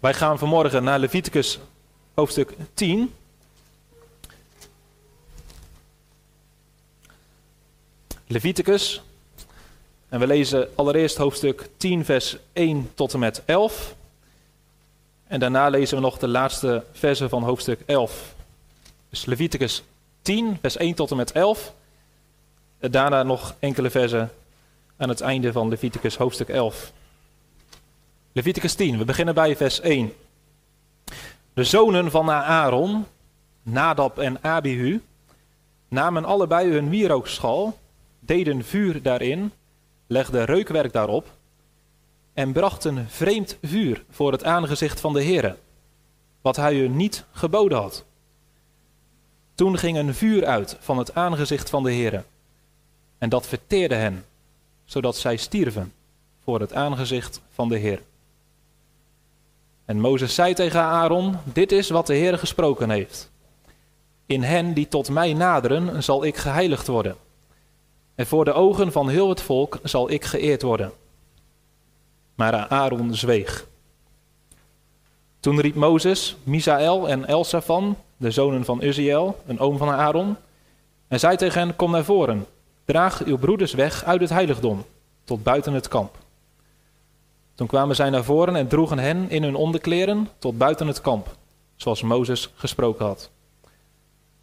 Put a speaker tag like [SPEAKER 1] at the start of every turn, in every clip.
[SPEAKER 1] Wij gaan vanmorgen naar Leviticus hoofdstuk 10. Leviticus. En we lezen allereerst hoofdstuk 10, vers 1 tot en met 11. En daarna lezen we nog de laatste versen van hoofdstuk 11. Dus Leviticus 10, vers 1 tot en met 11. En daarna nog enkele versen aan het einde van Leviticus hoofdstuk 11. Leviticus 10, we beginnen bij vers 1. De zonen van Aaron, Nadab en Abihu, namen allebei hun wierooksschal, deden vuur daarin, legden reukwerk daarop en brachten vreemd vuur voor het aangezicht van de Heere, wat hij hun niet geboden had. Toen ging een vuur uit van het aangezicht van de Heere, en dat verteerde hen, zodat zij stierven voor het aangezicht van de Heer. En Mozes zei tegen Aaron: Dit is wat de Heer gesproken heeft. In hen die tot mij naderen, zal ik geheiligd worden. En voor de ogen van heel het volk zal ik geëerd worden. Maar Aaron zweeg. Toen riep Mozes Misaël en Elsafan, de zonen van Uziel, een oom van Aaron, en zei tegen hen: Kom naar voren, draag uw broeders weg uit het heiligdom, tot buiten het kamp. Toen kwamen zij naar voren en droegen hen in hun onderkleren tot buiten het kamp, zoals Mozes gesproken had.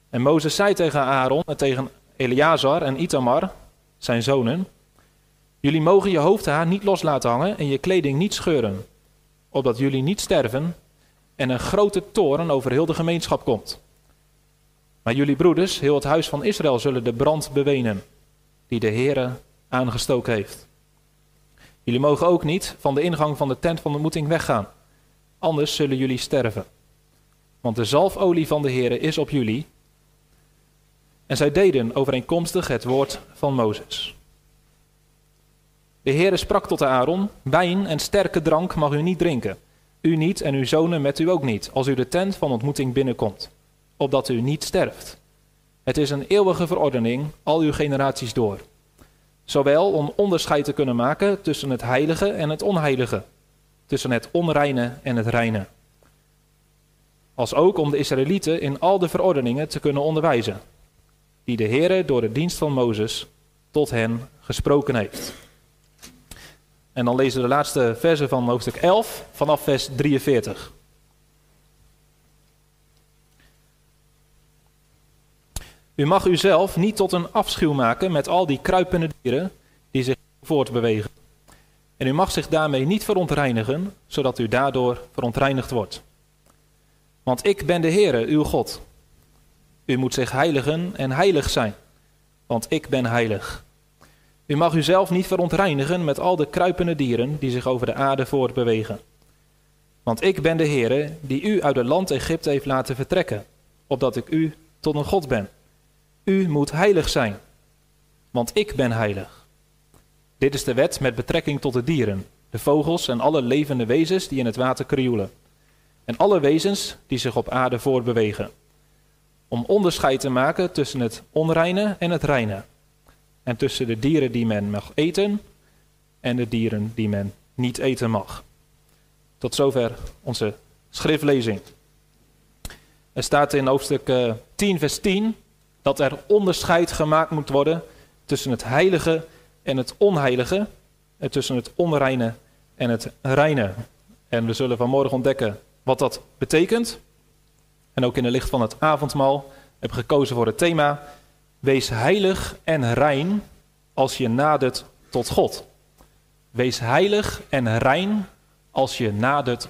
[SPEAKER 1] En Mozes zei tegen Aaron en tegen Eleazar en Itamar, zijn zonen, jullie mogen je hoofdhaar niet los laten hangen en je kleding niet scheuren, opdat jullie niet sterven en een grote toren over heel de gemeenschap komt. Maar jullie broeders, heel het huis van Israël, zullen de brand bewenen, die de Heere aangestoken heeft. Jullie mogen ook niet van de ingang van de tent van ontmoeting weggaan. Anders zullen jullie sterven. Want de zalfolie van de Heere is op jullie. En zij deden overeenkomstig het woord van Mozes. De Heere sprak tot Aaron: Wijn en sterke drank mag u niet drinken. U niet en uw zonen met u ook niet, als u de tent van ontmoeting binnenkomt, opdat u niet sterft. Het is een eeuwige verordening, al uw generaties door. Zowel om onderscheid te kunnen maken tussen het heilige en het onheilige, tussen het onreine en het reine. Als ook om de Israëlieten in al de verordeningen te kunnen onderwijzen, die de Heere door de dienst van Mozes tot hen gesproken heeft. En dan lezen we de laatste versen van hoofdstuk 11 vanaf vers 43. U mag uzelf niet tot een afschuw maken met al die kruipende dieren die zich voortbewegen. En u mag zich daarmee niet verontreinigen, zodat u daardoor verontreinigd wordt. Want ik ben de Heere, uw God. U moet zich heiligen en heilig zijn, want ik ben heilig. U mag uzelf niet verontreinigen met al de kruipende dieren die zich over de aarde voortbewegen. Want ik ben de Heere die u uit het land Egypte heeft laten vertrekken, opdat ik u tot een God ben. U moet heilig zijn, want ik ben heilig. Dit is de wet met betrekking tot de dieren, de vogels en alle levende wezens die in het water krioelen. En alle wezens die zich op aarde voortbewegen. Om onderscheid te maken tussen het onreine en het reine. En tussen de dieren die men mag eten en de dieren die men niet eten mag. Tot zover onze schriftlezing. Er staat in hoofdstuk 10, eh, vers 10 dat er onderscheid gemaakt moet worden tussen het heilige en het onheilige, en tussen het onreine en het reine. En we zullen vanmorgen ontdekken wat dat betekent. En ook in de licht van het avondmaal heb ik gekozen voor het thema: Wees heilig en rein als je nadert tot God. Wees heilig en rein als je nadert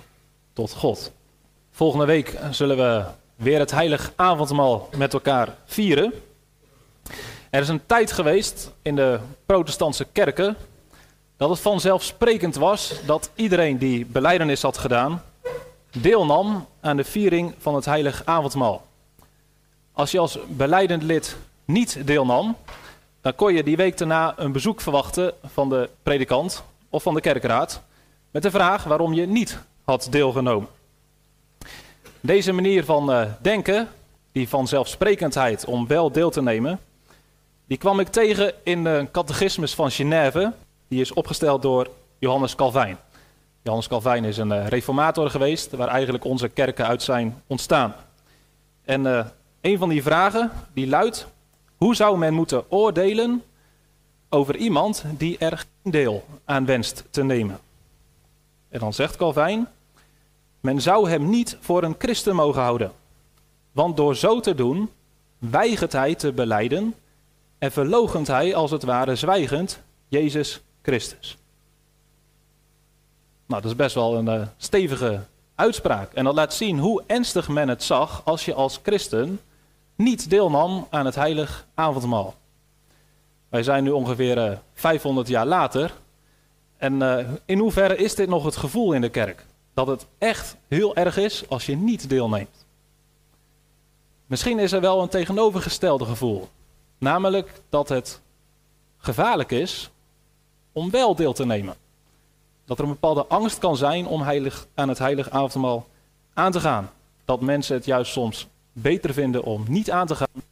[SPEAKER 1] tot God. Volgende week zullen we weer het heilig avondmaal met elkaar vieren. Er is een tijd geweest in de protestantse kerken dat het vanzelfsprekend was dat iedereen die beleidenis had gedaan deelnam aan de viering van het heilig avondmaal. Als je als beleidend lid niet deelnam, dan kon je die week daarna een bezoek verwachten van de predikant of van de kerkraad met de vraag waarom je niet had deelgenomen. Deze manier van uh, denken, die vanzelfsprekendheid om wel deel te nemen, die kwam ik tegen in de catechismus van Genève. Die is opgesteld door Johannes Calvijn. Johannes Calvijn is een uh, reformator geweest, waar eigenlijk onze kerken uit zijn ontstaan. En uh, een van die vragen die luidt: hoe zou men moeten oordelen over iemand die er geen deel aan wenst te nemen? En dan zegt Calvijn: men zou hem niet voor een christen mogen houden, want door zo te doen weigert hij te beleiden en verlogent hij als het ware zwijgend Jezus Christus. Nou, dat is best wel een uh, stevige uitspraak. En dat laat zien hoe ernstig men het zag als je als christen niet deelnam aan het heilig avondmaal. Wij zijn nu ongeveer uh, eh, 500 jaar later. En uh, in hoeverre is dit nog het gevoel in de kerk? Dat het echt heel erg is als je niet deelneemt. Misschien is er wel een tegenovergestelde gevoel. Namelijk dat het gevaarlijk is om wel deel te nemen. Dat er een bepaalde angst kan zijn om heilig, aan het heilig avondmaal aan te gaan. Dat mensen het juist soms beter vinden om niet aan te gaan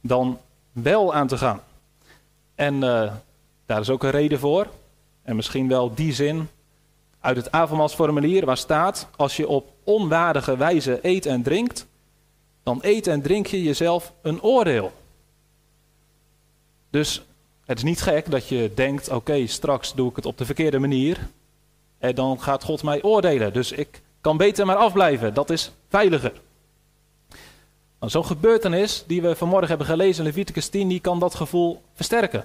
[SPEAKER 1] dan wel aan te gaan. En uh, daar is ook een reden voor. En misschien wel die zin uit het avondmaalsformulier waar staat: als je op onwaardige wijze eet en drinkt, dan eet en drink je jezelf een oordeel. Dus het is niet gek dat je denkt: oké, straks doe ik het op de verkeerde manier. En dan gaat God mij oordelen. Dus ik kan beter maar afblijven. Dat is veiliger. Zo'n gebeurtenis die we vanmorgen hebben gelezen in Leviticus 10, die kan dat gevoel versterken.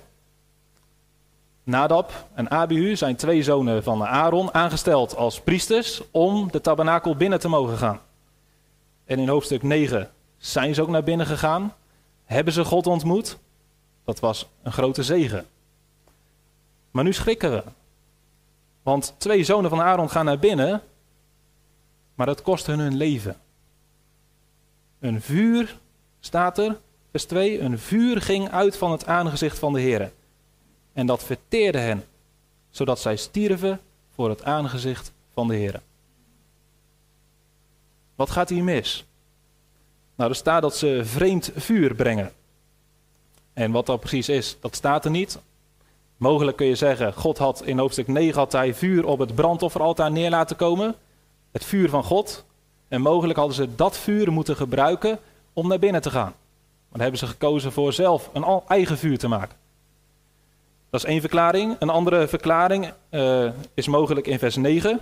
[SPEAKER 1] Nadab en Abihu zijn twee zonen van Aaron aangesteld als priesters om de tabernakel binnen te mogen gaan. En in hoofdstuk 9 zijn ze ook naar binnen gegaan, hebben ze God ontmoet. Dat was een grote zegen. Maar nu schrikken we. Want twee zonen van Aaron gaan naar binnen, maar dat kost hun hun leven. Een vuur, staat er, vers 2, een vuur ging uit van het aangezicht van de Heer. En dat verteerde hen, zodat zij stierven voor het aangezicht van de Heer. Wat gaat hier mis? Nou, er staat dat ze vreemd vuur brengen. En wat dat precies is, dat staat er niet. Mogelijk kun je zeggen, God had in hoofdstuk 9 had hij vuur op het brandofferaltaar neer laten komen. Het vuur van God. En mogelijk hadden ze dat vuur moeten gebruiken om naar binnen te gaan. Maar dan hebben ze gekozen voor zelf een eigen vuur te maken. Dat is één verklaring. Een andere verklaring uh, is mogelijk in vers 9.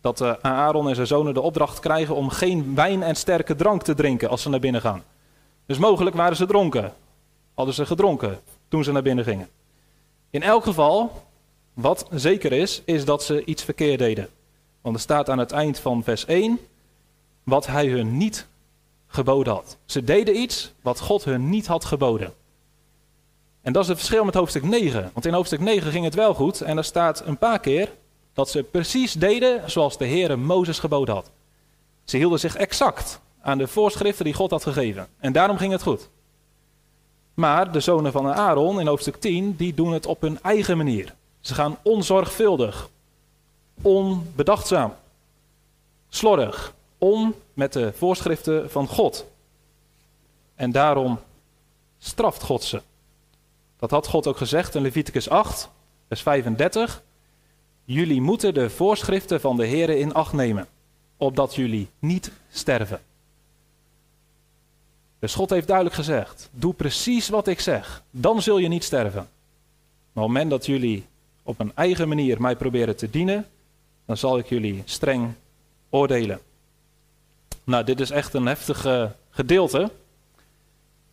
[SPEAKER 1] Dat uh, Aaron en zijn zonen de opdracht krijgen om geen wijn en sterke drank te drinken als ze naar binnen gaan. Dus mogelijk waren ze dronken. Hadden ze gedronken toen ze naar binnen gingen. In elk geval, wat zeker is, is dat ze iets verkeerd deden. Want er staat aan het eind van vers 1 wat hij hun niet geboden had. Ze deden iets wat God hun niet had geboden. En dat is het verschil met hoofdstuk 9. Want in hoofdstuk 9 ging het wel goed. En er staat een paar keer dat ze precies deden zoals de Heere Mozes geboden had. Ze hielden zich exact aan de voorschriften die God had gegeven. En daarom ging het goed. Maar de zonen van Aaron in hoofdstuk 10, die doen het op hun eigen manier. Ze gaan onzorgvuldig, onbedachtzaam, slordig om met de voorschriften van God. En daarom straft God ze. Dat had God ook gezegd in Leviticus 8, vers 35. Jullie moeten de voorschriften van de Heer in acht nemen, opdat jullie niet sterven. Dus God heeft duidelijk gezegd: doe precies wat ik zeg, dan zul je niet sterven. Maar op het moment dat jullie op een eigen manier mij proberen te dienen, dan zal ik jullie streng oordelen. Nou, dit is echt een heftig gedeelte.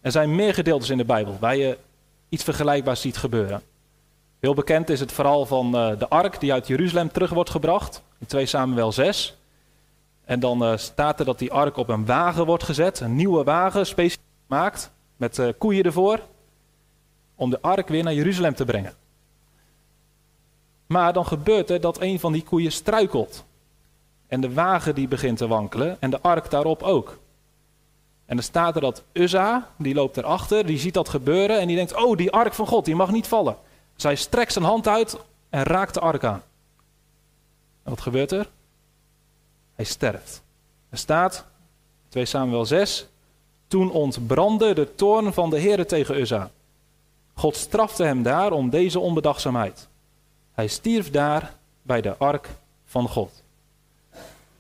[SPEAKER 1] Er zijn meer gedeeltes in de Bijbel waar je iets vergelijkbaars ziet gebeuren. Heel bekend is het verhaal van uh, de ark die uit Jeruzalem terug wordt gebracht, in 2 Samuel 6. En dan uh, staat er dat die ark op een wagen wordt gezet, een nieuwe wagen, speciaal gemaakt, met uh, koeien ervoor, om de ark weer naar Jeruzalem te brengen. Maar dan gebeurt er dat een van die koeien struikelt. En de wagen die begint te wankelen en de ark daarop ook. En dan staat er dat Uzza, die loopt erachter, die ziet dat gebeuren en die denkt, oh die ark van God, die mag niet vallen. Zij strekt zijn hand uit en raakt de ark aan. En wat gebeurt er? Hij sterft. Er staat, 2 Samuel 6, toen ontbrandde de toorn van de Heere tegen Uzza. God strafte hem daar om deze onbedachtzaamheid. Hij stierf daar bij de ark van God.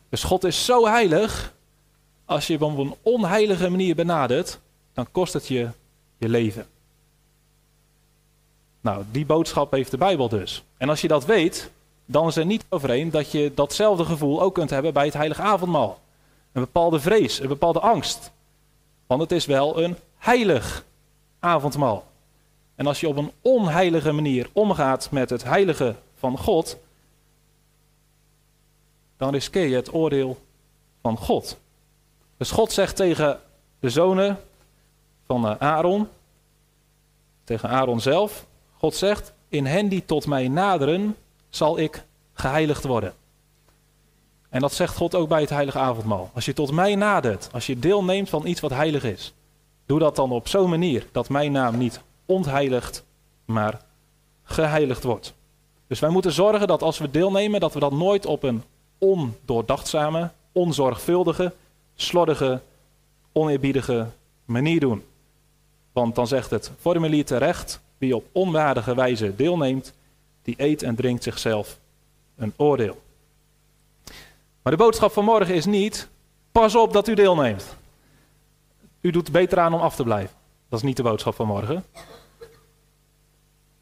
[SPEAKER 1] Dus God is zo heilig, als je hem op een onheilige manier benadert, dan kost het je je leven. Nou, die boodschap heeft de Bijbel dus. En als je dat weet, dan is er niet overeen dat je datzelfde gevoel ook kunt hebben bij het heilige avondmaal. Een bepaalde vrees, een bepaalde angst. Want het is wel een heilig avondmaal. En als je op een onheilige manier omgaat met het heilige van God, dan riskeer je het oordeel van God. Dus God zegt tegen de zonen van eh, Aaron, tegen Aaron zelf, God zegt, in hen die tot mij naderen, zal ik geheiligd worden. En dat zegt God ook bij het heilige avondmaal. Als je tot mij nadert, als je deelneemt van iets wat heilig is, doe dat dan op zo'n manier dat mijn naam niet ontheiligd, maar geheiligd wordt. Dus wij moeten zorgen dat als we deelnemen, dat we dat nooit op een ondoordachtzame, onzorgvuldige, slordige, oneerbiedige manier doen. Want dan zegt het formulier terecht, wie op onwaardige wijze deelneemt, die eet en drinkt zichzelf een oordeel. Maar de boodschap van morgen is niet, pas op dat u deelneemt. U doet beter aan om af te blijven. Dat is niet de boodschap van morgen.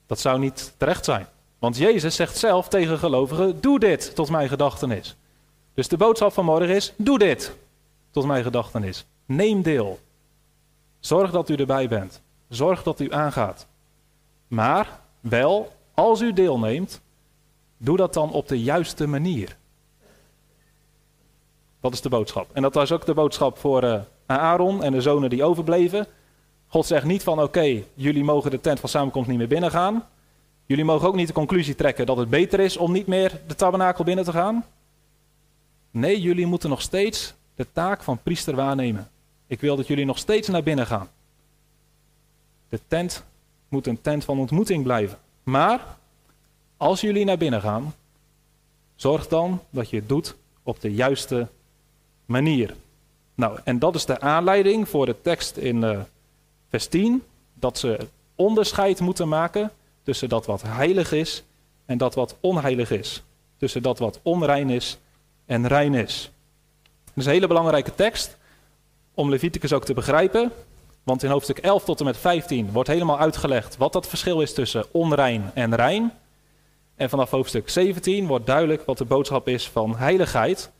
[SPEAKER 1] Dat zou niet terecht zijn. Want Jezus zegt zelf tegen gelovigen: Doe dit tot mijn gedachtenis. Dus de boodschap van morgen is: Doe dit tot mijn gedachtenis. Neem deel. Zorg dat u erbij bent. Zorg dat u aangaat. Maar wel, als u deelneemt, doe dat dan op de juiste manier. Dat is de boodschap. En dat was ook de boodschap voor uh, Aaron en de zonen die overbleven. God zegt niet van oké, jullie mogen de tent van samenkomst niet meer binnengaan. Jullie mogen ook niet de conclusie trekken dat het beter is om niet meer de tabernakel binnen te gaan. Nee, jullie moeten nog steeds de taak van priester waarnemen. Ik wil dat jullie nog steeds naar binnen gaan. De tent moet een tent van ontmoeting blijven. Maar als jullie naar binnen gaan, zorg dan dat je het doet op de juiste manier. Nou, en dat is de aanleiding voor de tekst in uh, vers 10, dat ze onderscheid moeten maken tussen dat wat heilig is en dat wat onheilig is. Tussen dat wat onrein is en rein is. Is een hele belangrijke tekst om Leviticus ook te begrijpen. Want in hoofdstuk 11 tot en met 15 wordt helemaal uitgelegd wat dat verschil is tussen onrein en rein. En vanaf hoofdstuk 17 wordt duidelijk wat de boodschap is van heiligheid.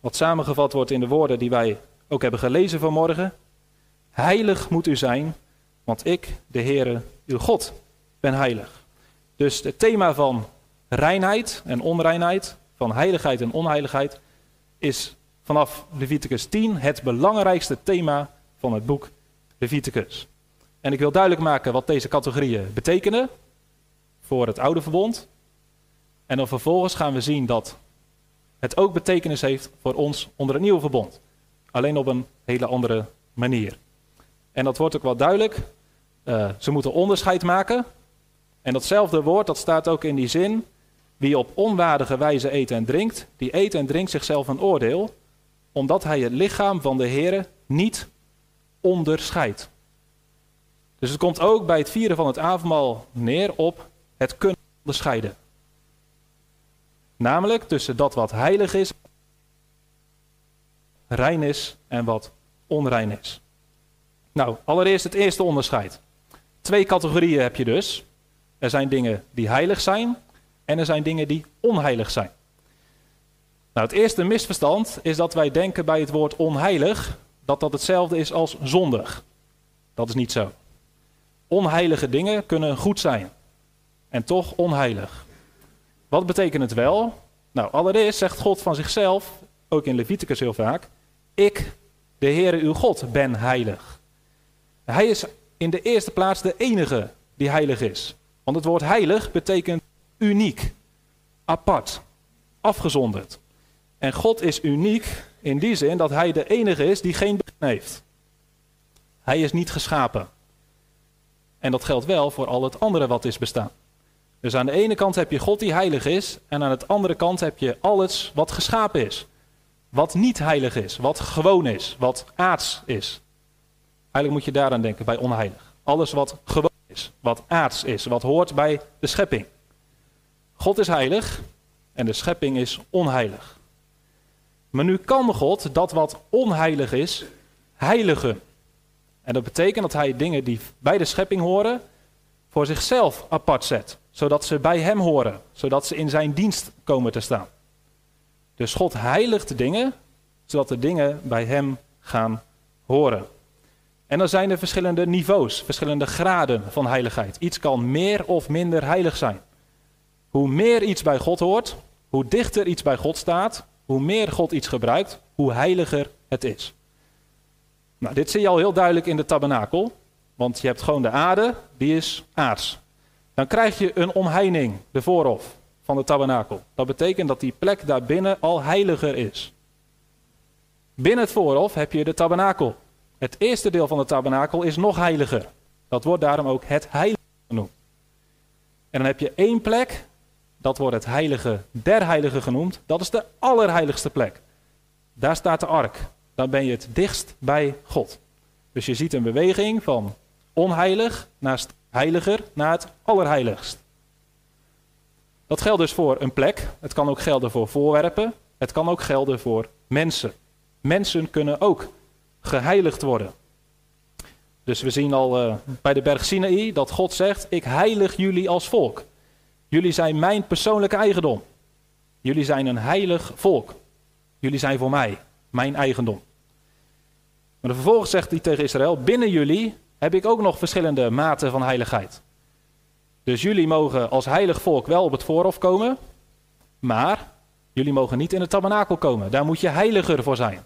[SPEAKER 1] Wat samengevat wordt in de woorden die wij ook hebben gelezen vanmorgen. Heilig moet u zijn, want ik, de Heere, uw God, ben heilig. Dus het thema van reinheid en onreinheid, van heiligheid en onheiligheid, is vanaf Leviticus 10 het belangrijkste thema van het boek Leviticus. En ik wil duidelijk maken wat deze categorieën betekenen voor het oude verbond. En dan vervolgens gaan we zien dat het ook betekenis heeft voor ons onder het nieuwe verbond. Alleen op een hele andere manier. En dat wordt ook wel duidelijk. Uh, ze moeten onderscheid maken. En datzelfde woord, dat staat ook in die zin. Wie op onwaardige wijze eet en drinkt, die eet en drinkt zichzelf een oordeel, omdat hij het lichaam van de Heere niet onderscheidt. Dus het komt ook bij het vieren van het avondmaal neer op het kunnen onderscheiden. Namelijk tussen dat wat heilig is, rein is en wat onrein is. Nou, allereerst het eerste onderscheid. Twee categorieën heb je dus. Er zijn dingen die heilig zijn en er zijn dingen die onheilig zijn. Nou, het eerste misverstand is dat wij denken bij het woord onheilig dat dat hetzelfde is als zondig. Dat is niet zo. Onheilige dingen kunnen goed zijn en toch onheilig. Wat betekent het wel? Nou, allereerst zegt God van zichzelf, ook in Leviticus heel vaak, ik, de Heere uw God, ben heilig. Hij is in de eerste plaats de enige die heilig is. Want het woord heilig betekent uniek, apart, afgezonderd. En God is uniek in die zin dat hij de enige is die geen begin heeft. Hij is niet geschapen. En dat geldt wel voor al het andere wat is bestaan. Dus aan de ene kant heb je God die heilig is, en aan de andere kant heb je alles wat geschapen is. Wat niet heilig is, wat gewoon is, wat aards is. Eigenlijk moet je daaraan denken bij onheilig. Alles wat gewoon is, wat aards is, wat hoort bij de schepping. God is heilig en de schepping is onheilig. Maar nu kan God dat wat onheilig is, heiligen. En dat betekent dat hij dingen die bij de schepping horen, voor zichzelf apart zet. Zodat ze bij hem horen, zodat ze in zijn dienst komen te staan. Dus God heiligt dingen, zodat de dingen bij hem gaan horen. En dan zijn er verschillende niveaus, verschillende graden van heiligheid. Iets kan meer of minder heilig zijn. Hoe meer iets bij God hoort, hoe dichter iets bij God staat, hoe meer God iets gebruikt, hoe heiliger het is. Nou, dit zie je al heel duidelijk in de tabernakel, want je hebt gewoon de aarde, die is aards. Dan krijg je een omheining, de voorhof van de tabernakel. Dat betekent dat die plek daarbinnen al heiliger is. Binnen het voorhof heb je de tabernakel. Het eerste deel van de tabernakel is nog heiliger. Dat wordt daarom ook het heilige genoemd. En dan heb je één plek, dat wordt het heilige der heiligen genoemd. Dat is de allerheiligste plek. Daar staat de ark. Dan ben je het dichtst bij God. Dus je ziet een beweging van onheilig naast heiliger naar het allerheiligst. Dat geldt dus voor een plek. Het kan ook gelden voor voorwerpen. Het kan ook gelden voor mensen. Mensen kunnen ook geheiligd worden. Dus we zien al uh, bij de berg Sinaï dat God zegt: Ik heilig jullie als volk. Jullie zijn mijn persoonlijke eigendom. Jullie zijn een heilig volk. Jullie zijn voor mij, mijn eigendom. Maar vervolgens zegt hij tegen Israël: Binnen jullie heb ik ook nog verschillende maten van heiligheid. Dus jullie mogen als heilig volk wel op het voorhof komen, maar jullie mogen niet in het tabernakel komen. Daar moet je heiliger voor zijn.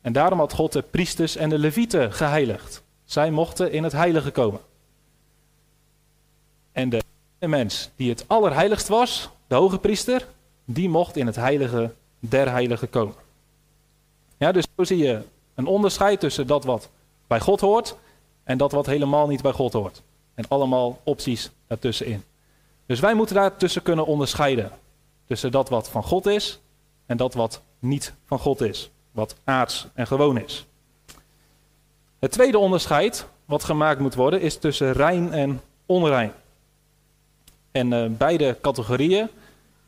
[SPEAKER 1] En daarom had God de priesters en de levieten geheiligd. Zij mochten in het heilige komen. En de mens die het allerheiligst was, de hoge priester, die mocht in het heilige der heiligen komen. Ja, dus zo zie je een onderscheid tussen dat wat bij God hoort en dat wat helemaal niet bij God hoort. En allemaal opties daartussenin. Dus wij moeten daartussen kunnen onderscheiden. Tussen dat wat van God is en dat wat niet van God is wat aards en gewoon is. Het tweede onderscheid wat gemaakt moet worden is tussen rein en onrein. En uh, beide categorieën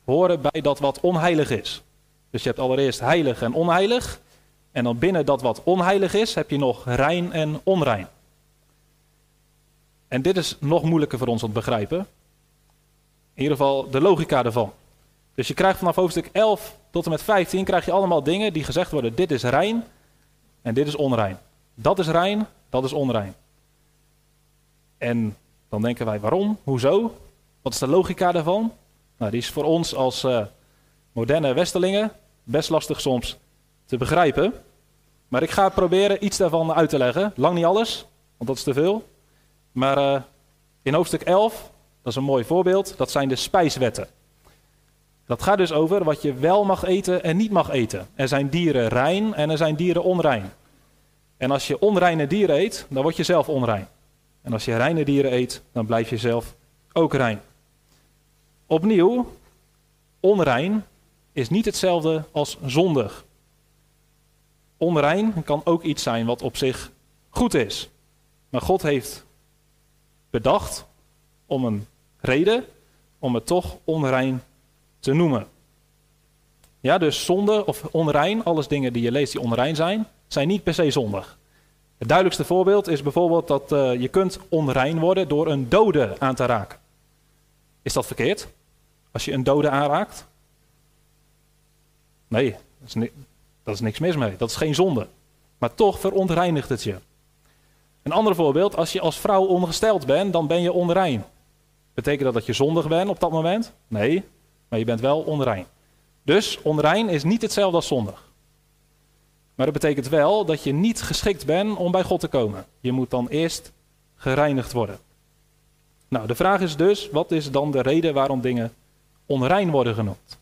[SPEAKER 1] horen bij dat wat onheilig is. Dus je hebt allereerst heilig en onheilig. En dan binnen dat wat onheilig is heb je nog rein en onrein. En dit is nog moeilijker voor ons om te begrijpen. In ieder geval de logica ervan. Dus je krijgt vanaf hoofdstuk 11 tot en met 15 krijg je allemaal dingen die gezegd worden: dit is rein en dit is onrein. Dat is rein, dat is onrein. En dan denken wij: waarom? Hoezo? Wat is de logica daarvan? Nou, die is voor ons als uh, moderne Westerlingen best lastig soms te begrijpen. Maar ik ga proberen iets daarvan uit te leggen. Lang niet alles, want dat is te veel. Maar uh, in hoofdstuk 11, dat is een mooi voorbeeld, dat zijn de spijswetten. Dat gaat dus over wat je wel mag eten en niet mag eten. Er zijn dieren rein en er zijn dieren onrein. En als je onreine dieren eet, dan word je zelf onrein. En als je reine dieren eet, dan blijf je zelf ook rein. Opnieuw, onrein is niet hetzelfde als zondig. Onrein kan ook iets zijn wat op zich goed is. Maar God heeft bedacht om een reden om het toch onrein te noemen. Ja, dus zonde of onrein, alles dingen die je leest die onrein zijn, zijn niet per se zondig. Het duidelijkste voorbeeld is bijvoorbeeld dat uh, je kunt onrein worden door een dode aan te raken. Is dat verkeerd? Als je een dode aanraakt? Nee, dat is, dat is niks mis mee. Dat is geen zonde. Maar toch verontreinigt het je. Een ander voorbeeld, als je als vrouw ongesteld bent, dan ben je onrein. Betekent dat dat je zondig bent op dat moment? Nee, maar je bent wel onrein. Dus onrein is niet hetzelfde als zondig. Maar dat betekent wel dat je niet geschikt bent om bij God te komen. Je moet dan eerst gereinigd worden. Nou, de vraag is dus, wat is dan de reden waarom dingen onrein worden genoemd?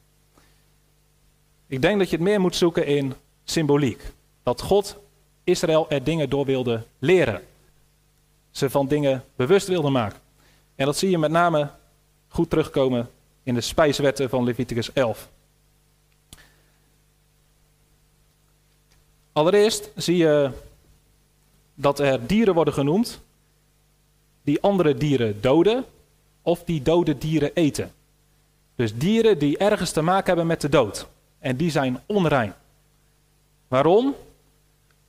[SPEAKER 1] Ik denk dat je het meer moet zoeken in symboliek. Dat God Israël er dingen door wilde leren. Ze van dingen bewust wilde maken. En dat zie je met name goed terugkomen in de spijswetten van Leviticus 11. Allereerst zie je dat er dieren worden genoemd die andere dieren doden of die dode dieren eten. Dus dieren die ergens te maken hebben met de dood. En die zijn onrein. Waarom?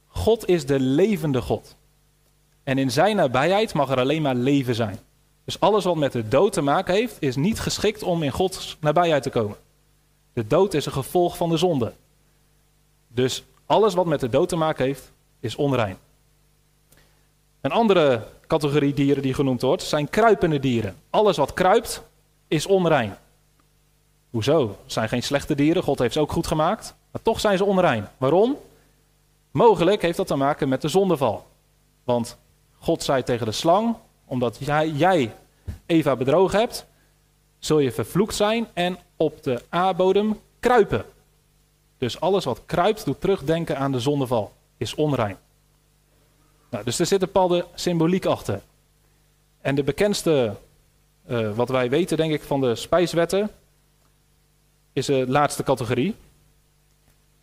[SPEAKER 1] God is de levende God. En in zijn nabijheid mag er alleen maar leven zijn. Dus alles wat met de dood te maken heeft, is niet geschikt om in Gods nabijheid te komen. De dood is een gevolg van de zonde. Dus alles wat met de dood te maken heeft, is onrein. Een andere categorie dieren die genoemd wordt, zijn kruipende dieren. Alles wat kruipt, is onrein. Hoezo? Het zijn geen slechte dieren, God heeft ze ook goed gemaakt. Maar toch zijn ze onrein. Waarom? Mogelijk heeft dat te maken met de zondeval. Want God zei tegen de slang: Omdat jij, jij Eva bedrogen hebt, zul je vervloekt zijn en op de aardbodem kruipen. Dus alles wat kruipt doet terugdenken aan de zondeval, is onrein. Nou, dus er zit een bepaalde symboliek achter. En de bekendste, uh, wat wij weten denk ik van de spijswetten, is de laatste categorie.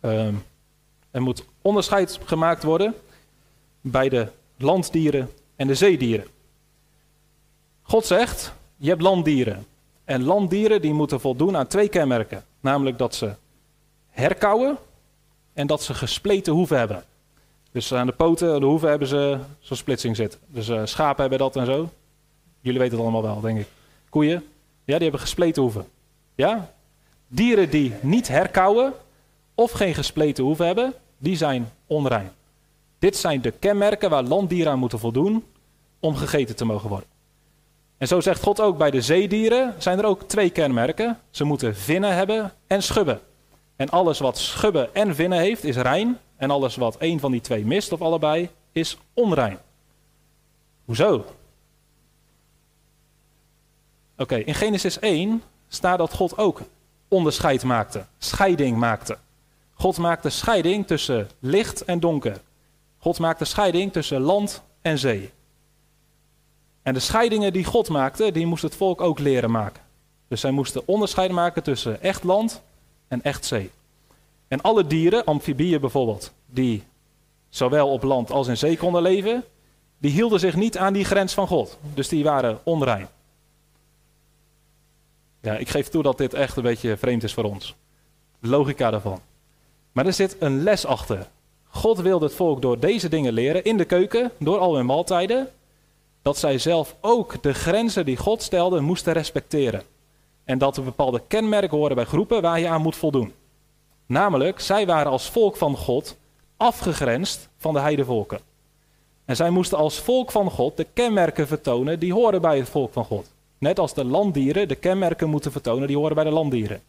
[SPEAKER 1] Uh, er moet onderscheid gemaakt worden bij de landdieren en de zeedieren. God zegt, je hebt landdieren. En landdieren die moeten voldoen aan twee kenmerken. Namelijk dat ze herkauwen en dat ze gespleten hoeven hebben. Dus aan de poten, de hoeven hebben ze zo'n splitsing zitten. Dus uh, schapen hebben dat en zo. Jullie weten het allemaal wel, denk ik. Koeien, ja, die hebben gespleten hoeven. Ja? Dieren die niet herkauwen of geen gespleten hoeven hebben, die zijn onrein. Dit zijn de kenmerken waar landdieren aan moeten voldoen om gegeten te mogen worden. En zo zegt God ook bij de zeedieren zijn er ook twee kenmerken. Ze moeten vinnen hebben en schubben. En alles wat schubben en vinnen heeft is rein. En alles wat een van die twee mist of allebei is onrein. Hoezo? Oké, in Genesis 1 staat dat God ook onderscheid maakte, scheiding maakte. God maakte scheiding tussen licht en donker. God maakte scheiding tussen land en zee. En de scheidingen die God maakte, die moest het volk ook leren maken. Dus zij moesten onderscheid maken tussen echt land en echt zee. En alle dieren, amfibieën bijvoorbeeld, die zowel op land als in zee konden leven, die hielden zich niet aan die grens van God. Dus die waren onrein. Ja, ik geef toe dat dit echt een beetje vreemd is voor ons. Logica daarvan. Maar er zit een les achter. God wilde het volk door deze dingen leren in de keuken, door al hun maaltijden, dat zij zelf ook de grenzen die God stelde moesten respecteren. En dat er bepaalde kenmerken horen bij groepen waar je aan moet voldoen. Namelijk, zij waren als volk van God afgegrensd van de heidevolken. En zij moesten als volk van God de kenmerken vertonen die horen bij het volk van God. Net als de landdieren de kenmerken moeten vertonen die horen bij de landdieren.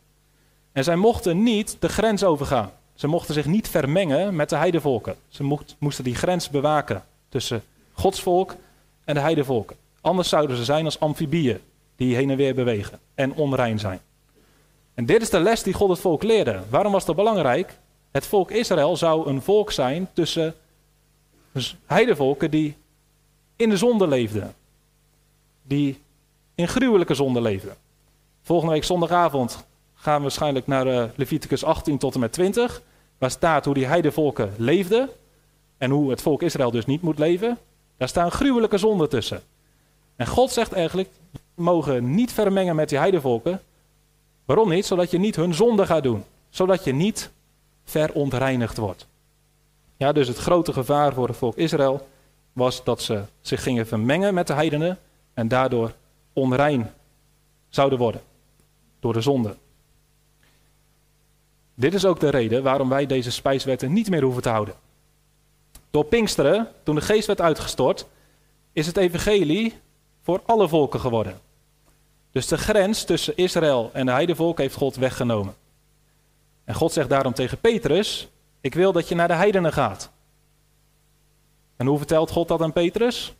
[SPEAKER 1] En zij mochten niet de grens overgaan. Ze mochten zich niet vermengen met de heidevolken. Ze moesten die grens bewaken tussen Gods volk en de heidevolken. Anders zouden ze zijn als amfibieën die heen en weer bewegen en onrein zijn. En dit is de les die God het volk leerde. Waarom was dat belangrijk? Het volk Israël zou een volk zijn tussen heidevolken die in de zonde leefden. Die in gruwelijke zonde leefden. Volgende week zondagavond gaan we waarschijnlijk naar uh, Leviticus 18 tot en met 20. Waar staat hoe die heidevolken leefden. En hoe het volk Israël dus niet moet leven. Daar staan gruwelijke zonden tussen. En God zegt eigenlijk, mogen niet vermengen met die heidevolken. Waarom niet? Zodat je niet hun zonde gaat doen. Zodat je niet verontreinigd wordt. Ja, dus het grote gevaar voor het volk Israël was dat ze zich gingen vermengen met de heidenen en daardoor onrein zouden worden door de zonde. Dit is ook de reden waarom wij deze spijswetten niet meer hoeven te houden. Door Pinksteren, toen de geest werd uitgestort, is het evangelie voor alle volken geworden. Dus de grens tussen Israël en de heidevolk heeft God weggenomen. En God zegt daarom tegen Petrus: Ik wil dat je naar de heidenen gaat. En hoe vertelt God dat aan Petrus?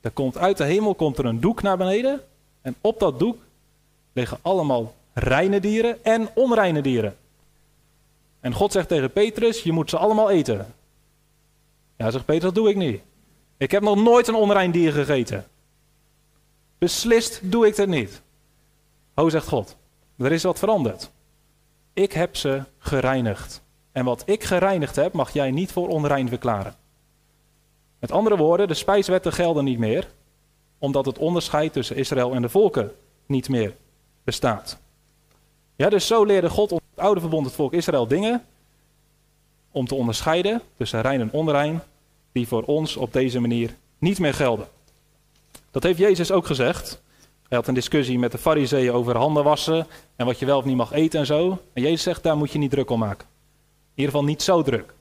[SPEAKER 1] Er komt uit de hemel komt er een doek naar beneden. En op dat doek liggen allemaal reine dieren en onreine dieren. En God zegt tegen Petrus: Je moet ze allemaal eten. Ja, zegt Petrus, dat doe ik niet. Ik heb nog nooit een onrein dier gegeten. Beslist doe ik het niet. Ho, zegt God, er is wat veranderd. Ik heb ze gereinigd. En wat ik gereinigd heb, mag jij niet voor onrein verklaren. Met andere woorden, de spijswetten gelden niet meer, omdat het onderscheid tussen Israël en de volken niet meer bestaat. Ja, dus zo leerde God het oude verbond het volk Israël dingen om te onderscheiden tussen rein en onrein, die voor ons op deze manier niet meer gelden. Dat heeft Jezus ook gezegd. Hij had een discussie met de fariseeën over handen wassen en wat je wel of niet mag eten en zo. En Jezus zegt, daar moet je niet druk om maken. In ieder geval niet zo druk.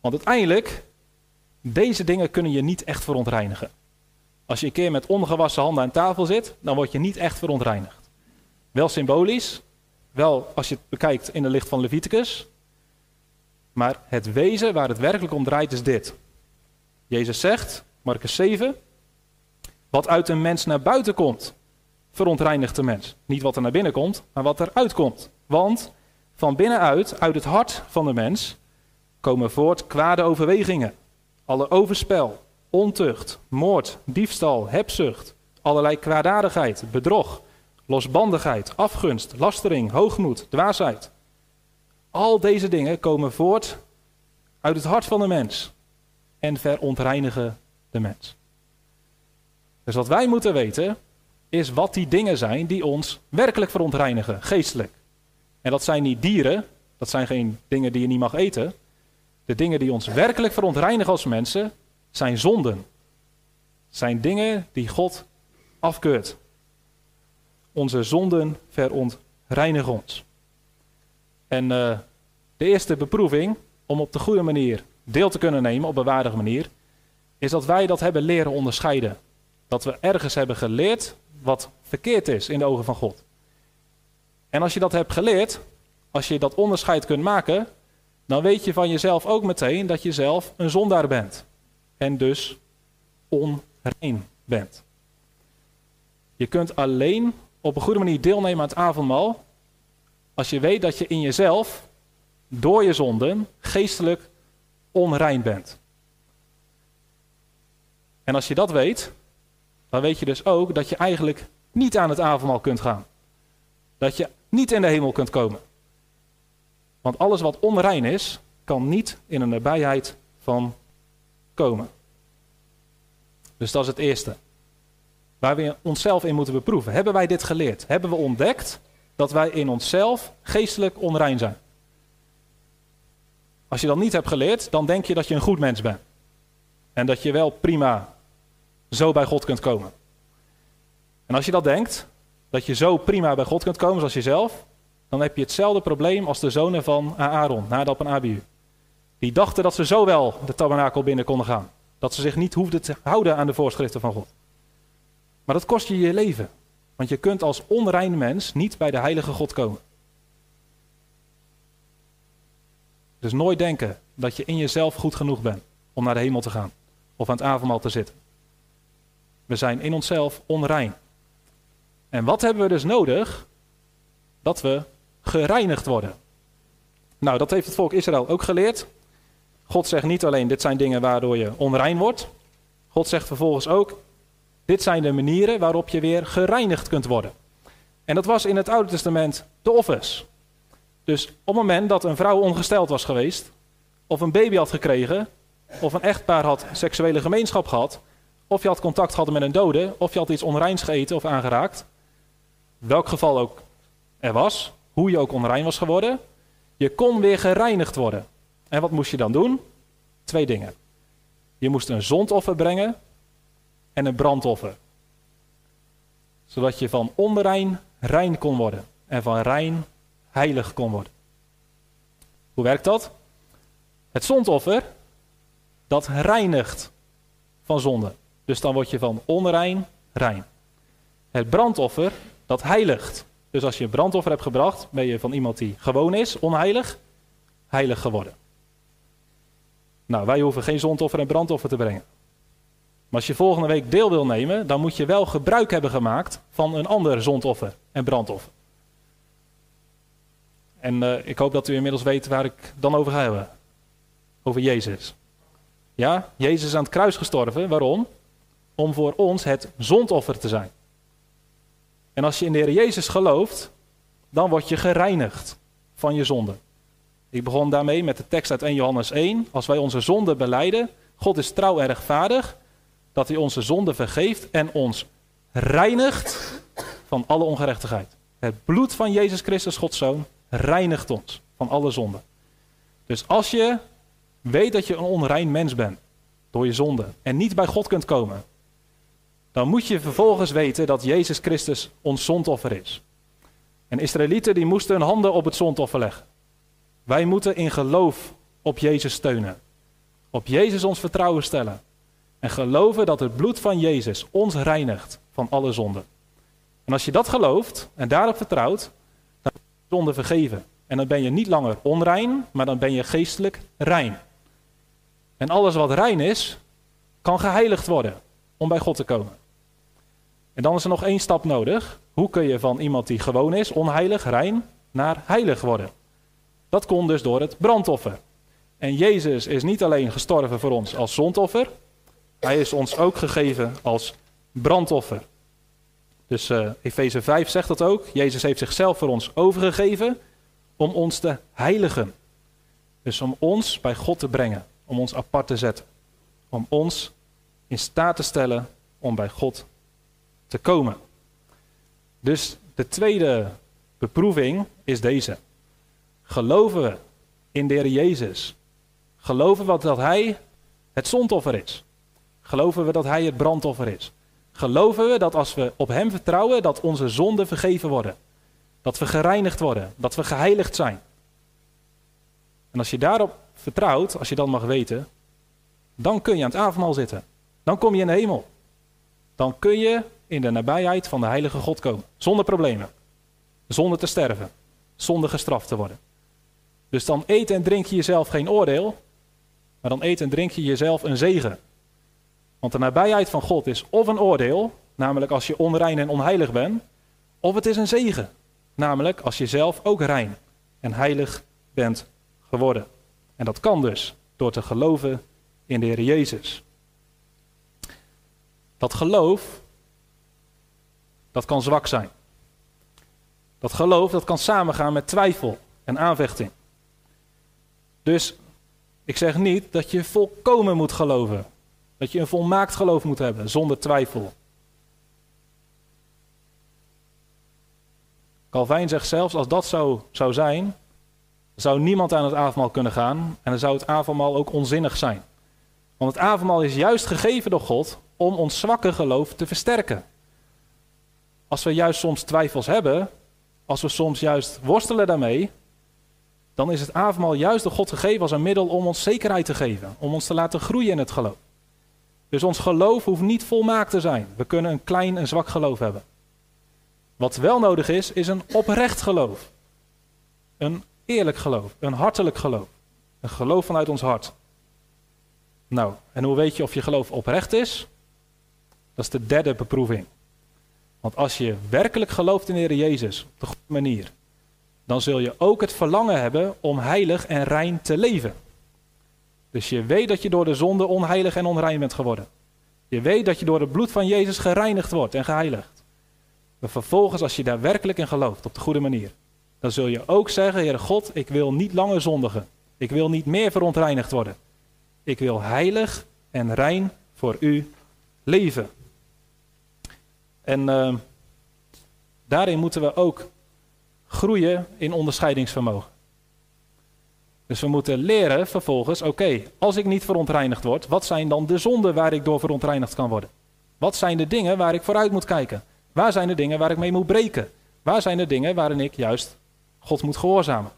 [SPEAKER 1] Want uiteindelijk, deze dingen kunnen je niet echt verontreinigen. Als je een keer met ongewassen handen aan tafel zit, dan word je niet echt verontreinigd. Wel symbolisch, wel als je het bekijkt in de licht van Leviticus. Maar het wezen waar het werkelijk om draait is dit. Jezus zegt, Marcus 7, wat uit een mens naar buiten komt, verontreinigt de mens. Niet wat er naar binnen komt, maar wat eruit komt. Want van binnenuit, uit het hart van de mens, komen voort kwade overwegingen. Alle overspel, ontucht, moord, diefstal, hebzucht, allerlei kwaadaardigheid, bedrog, losbandigheid, afgunst, lastering, hoogmoed, dwaasheid. Al deze dingen komen voort uit het hart van de mens en verontreinigen de mens. Dus wat wij moeten weten is wat die dingen zijn die ons werkelijk verontreinigen, geestelijk. En dat zijn niet dieren, dat zijn geen dingen die je niet mag eten. De dingen die ons werkelijk verontreinigen als mensen zijn zonden. Zijn dingen die God afkeurt. Onze zonden verontreinigen ons. En uh, de eerste beproeving om op de goede manier deel te kunnen nemen, op een waardige manier, is dat wij dat hebben leren onderscheiden. Dat we ergens hebben geleerd wat verkeerd is in de ogen van God. En als je dat hebt geleerd, als je dat onderscheid kunt maken, dan weet je van jezelf ook meteen dat je zelf een zondaar bent. En dus onrein bent. Je kunt alleen op een goede manier deelnemen aan het avondmaal als je weet dat je in jezelf, door je zonden, geestelijk onrein bent. En als je dat weet, dan weet je dus ook dat je eigenlijk niet aan het avondmaal kunt gaan. Dat je niet in de hemel kunt komen. Want alles wat onrein is, kan niet in een nabijheid van komen. Dus dat is het eerste. Waar we onszelf in moeten beproeven. Hebben wij dit geleerd? Hebben we ontdekt dat wij in onszelf geestelijk onrein zijn? Als je dat niet hebt geleerd, dan denk je dat je een goed mens bent. En dat je wel prima zo bij God kunt komen. En als je dat denkt, dat je zo prima bij God kunt komen zoals jezelf, dan heb je hetzelfde probleem als de zonen van Aaron, Nadab en Abihu. Die dachten dat ze zo wel de tabernakel binnen konden gaan. Dat ze zich niet hoefden te houden aan de voorschriften van God. Maar dat kost je je leven. Want je kunt als onrein mens niet bij de heilige God komen. Dus nooit denken dat je in jezelf goed genoeg bent om naar de hemel te gaan. Of aan het avondmaal te zitten. We zijn in onszelf onrein. En wat hebben we dus nodig? Dat we gereinigd worden. Nou, dat heeft het volk Israël ook geleerd. God zegt niet alleen, dit zijn dingen waardoor je onrein wordt. God zegt vervolgens ook, dit zijn de manieren waarop je weer gereinigd kunt worden. En dat was in het Oude Testament de offers. Dus op het moment dat een vrouw ongesteld was geweest, of een baby had gekregen, of een echtpaar had seksuele gemeenschap gehad, of je had contact gehad met een dode, of je had iets onreins gegeten of aangeraakt, welk geval ook er was, hoe je ook onrein was geworden, je kon weer gereinigd worden. En wat moest je dan doen? Twee dingen. Je moest een zondoffer brengen en een brandoffer. Zodat je van onrein rein kon worden en van rein heilig kon worden. Hoe werkt dat? Het zondoffer, dat reinigt van zonde. Dus dan word je van onrein rein. Het brandoffer, dat heiligt. Dus als je een brandoffer hebt gebracht, ben je van iemand die gewoon is, onheilig, heilig geworden. Nou, wij hoeven geen zondoffer en brandoffer te brengen. Maar als je volgende week deel wil nemen, dan moet je wel gebruik hebben gemaakt van een ander zondoffer en brandoffer. En uh, ik hoop dat u inmiddels weet waar ik dan over ga hebben. Over Jezus. Ja, Jezus is aan het kruis gestorven. Waarom? Om voor ons het zondoffer te zijn. En als je in de Heer Jezus gelooft, dan word je gereinigd van je zonde. Ik begon daarmee met de tekst uit 1 Johannes 1. Als wij onze zonde beleiden, God is trouw en rechtvaardig, dat hij onze zonde vergeeft en ons reinigt van alle ongerechtigheid. Het bloed van Jezus Christus, Gods Zoon, reinigt ons van alle zonden. Dus als je weet dat je een onrein mens bent door je zonde en niet bij God kunt komen, dan moet je vervolgens weten dat Jezus Christus ons zondoffer is. En Israëlieten die moesten hun handen op het zondoffer leggen. Wij moeten in geloof op Jezus steunen. Op Jezus ons vertrouwen stellen. En geloven dat het bloed van Jezus ons reinigt van alle zonden. En als je dat gelooft en daarop vertrouwt, dan is zonde vergeven. En dan ben je niet langer onrein, maar dan ben je geestelijk rein. En alles wat rein is, kan geheiligd worden om bij God te komen. En dan is er nog één stap nodig. Hoe kun je van iemand die gewoon is, onheilig, rein, naar heilig worden? Dat kon dus door het brandoffer. En Jezus is niet alleen gestorven voor ons als zondoffer, hij is ons ook gegeven als brandoffer. Dus uh, Efeze 5 zegt dat ook. Jezus heeft zichzelf voor ons overgegeven om ons te heiligen. Dus om ons bij God te brengen, om ons apart te zetten. Om ons in staat te stellen om bij God te komen. Dus de tweede beproeving is deze. Geloven we in de Heer Jezus? Geloven we dat Hij het zondoffer is? Geloven we dat Hij het brandoffer is? Geloven we dat als we op Hem vertrouwen, dat onze zonden vergeven worden? Dat we gereinigd worden, dat we geheiligd zijn? En als je daarop vertrouwt, als je dat mag weten, dan kun je aan het avondmaal zitten. Dan kom je in de hemel. Dan kun je in de nabijheid van de heilige God komen. Zonder problemen. Zonder te sterven. Zonder gestraft te worden. Dus dan eet en drink je jezelf geen oordeel, maar dan eet en drink je jezelf een zegen. Want de nabijheid van God is of een oordeel, namelijk als je onrein en onheilig bent, of het is een zegen, namelijk als je zelf ook rein en heilig bent geworden. En dat kan dus door te geloven in de Heer Jezus. Dat geloof, dat kan zwak zijn. Dat geloof, dat kan samengaan met twijfel en aanvechting. Dus ik zeg niet dat je volkomen moet geloven. Dat je een volmaakt geloof moet hebben, zonder twijfel. Calvijn zegt zelfs, als dat zo zou zijn, zou niemand aan het avondmaal kunnen gaan en dan zou het avondmaal ook onzinnig zijn. Want het avondmaal is juist gegeven door God om ons zwakke geloof te versterken. Als we juist soms twijfels hebben, als we soms juist worstelen daarmee, dan is het avondmaal juist door God gegeven als een middel om ons zekerheid te geven, om ons te laten groeien in het geloof. Dus ons geloof hoeft niet volmaakt te zijn. We kunnen een klein en zwak geloof hebben. Wat wel nodig is, is een oprecht geloof. Een eerlijk geloof, een hartelijk geloof. Een geloof vanuit ons hart. Nou, en hoe weet je of je geloof oprecht is? Dat is de derde beproeving. Want als je werkelijk gelooft in de Heer Jezus op de goede manier, dan zul je ook het verlangen hebben om heilig en rein te leven. Dus je weet dat je door de zonde onheilig en onrein bent geworden. Je weet dat je door het bloed van Jezus gereinigd wordt en geheiligd. Maar vervolgens, als je daar werkelijk in gelooft, op de goede manier, dan zul je ook zeggen, Heere God, ik wil niet langer zondigen. Ik wil niet meer verontreinigd worden. Ik wil heilig en rein voor u leven. En uh, daarin moeten we ook groeien in onderscheidingsvermogen. Dus we moeten leren vervolgens, oké, als ik niet verontreinigd word, wat zijn dan de zonden waar ik door verontreinigd kan worden? Wat zijn de dingen waar ik vooruit moet kijken? Waar zijn de dingen waar ik mee moet breken? Waar zijn de dingen waarin ik juist God moet gehoorzamen?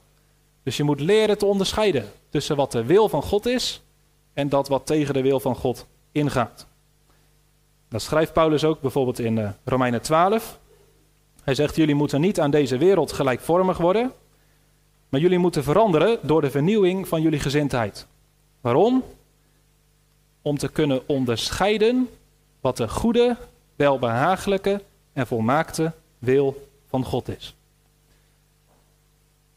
[SPEAKER 1] Dus je moet leren te onderscheiden tussen wat de wil van God is en dat wat tegen de wil van God ingaat. Dat schrijft Paulus ook bijvoorbeeld in uh, Romeinen 12. Hij zegt: Jullie moeten niet aan deze wereld gelijkvormig worden, maar jullie moeten veranderen door de vernieuwing van jullie gezindheid. Waarom? Om te kunnen onderscheiden wat de goede, welbehagelijke en volmaakte wil van God is.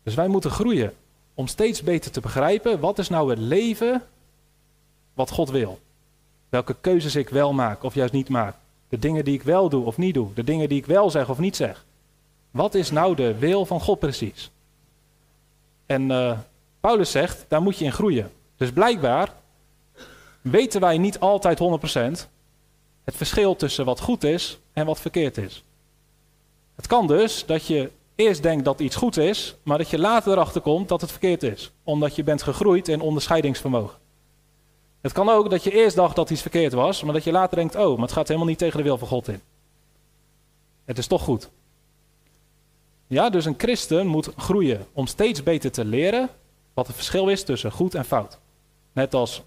[SPEAKER 1] Dus wij moeten groeien om steeds beter te begrijpen wat is nou het leven wat God wil. Welke keuzes ik wel maak of juist niet maak. De dingen die ik wel doe of niet doe. De dingen die ik wel zeg of niet zeg. Wat is nou de wil van God precies? En uh, Paulus zegt, daar moet je in groeien. Dus blijkbaar weten wij niet altijd 100% het verschil tussen wat goed is en wat verkeerd is. Het kan dus dat je eerst denkt dat iets goed is, maar dat je later erachter komt dat het verkeerd is, omdat je bent gegroeid in onderscheidingsvermogen. Het kan ook dat je eerst dacht dat iets verkeerd was, maar dat je later denkt, oh, maar het gaat helemaal niet tegen de wil van God in. Het is toch goed. Ja, dus een christen moet groeien om steeds beter te leren wat het verschil is tussen goed en fout. Net als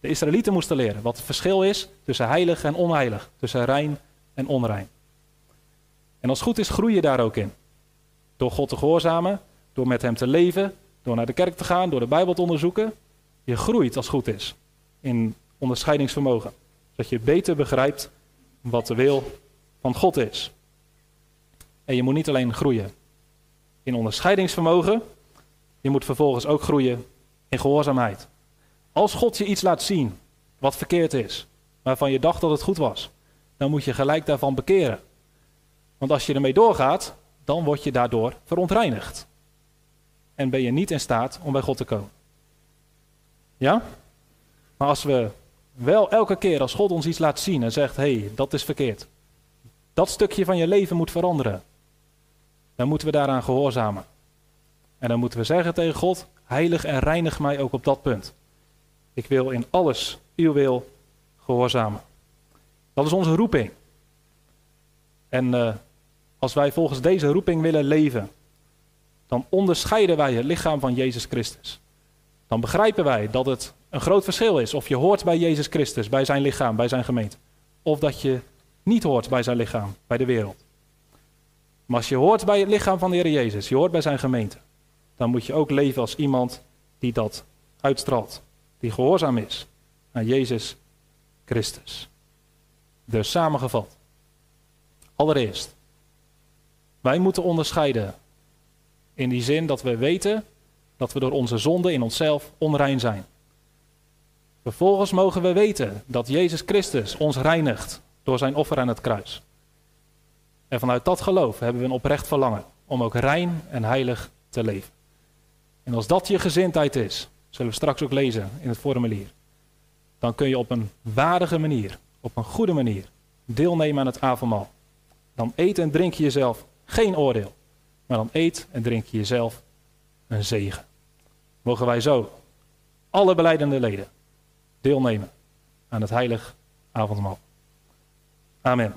[SPEAKER 1] de Israëlieten moesten leren wat het verschil is tussen heilig en onheilig, tussen rein en onrein. En als goed is, groei je daar ook in. Door God te gehoorzamen, door met Hem te leven, door naar de kerk te gaan, door de Bijbel te onderzoeken. Je groeit als goed is in onderscheidingsvermogen. Zodat je beter begrijpt wat de wil van God is. En je moet niet alleen groeien in onderscheidingsvermogen, je moet vervolgens ook groeien in gehoorzaamheid. Als God je iets laat zien wat verkeerd is, waarvan je dacht dat het goed was, dan moet je gelijk daarvan bekeren. Want als je ermee doorgaat, dan word je daardoor verontreinigd. En ben je niet in staat om bij God te komen. Ja? Maar als we wel elke keer als God ons iets laat zien en zegt: hé, hey, dat is verkeerd. Dat stukje van je leven moet veranderen. Dan moeten we daaraan gehoorzamen. En dan moeten we zeggen tegen God: heilig en reinig mij ook op dat punt. Ik wil in alles uw wil gehoorzamen. Dat is onze roeping. En uh, als wij volgens deze roeping willen leven, dan onderscheiden wij het lichaam van Jezus Christus. Dan begrijpen wij dat het een groot verschil is of je hoort bij Jezus Christus, bij zijn lichaam, bij zijn gemeente. Of dat je niet hoort bij zijn lichaam, bij de wereld. Maar als je hoort bij het lichaam van de Heer Jezus, je hoort bij zijn gemeente, dan moet je ook leven als iemand die dat uitstraalt. Die gehoorzaam is aan Jezus Christus. Dus samengevat. Allereerst, wij moeten onderscheiden in die zin dat we weten dat we door onze zonde in onszelf onrein zijn. Vervolgens mogen we weten dat Jezus Christus ons reinigt door zijn offer aan het kruis. En vanuit dat geloof hebben we een oprecht verlangen om ook rein en heilig te leven. En als dat je gezindheid is, zullen we straks ook lezen in het formulier, dan kun je op een waardige manier, op een goede manier, deelnemen aan het avondmaal. Dan eet en drink je jezelf geen oordeel, maar dan eet en drink je jezelf een zegen. Mogen wij zo, alle beleidende leden, deelnemen aan het heilig avondmaal. Amen.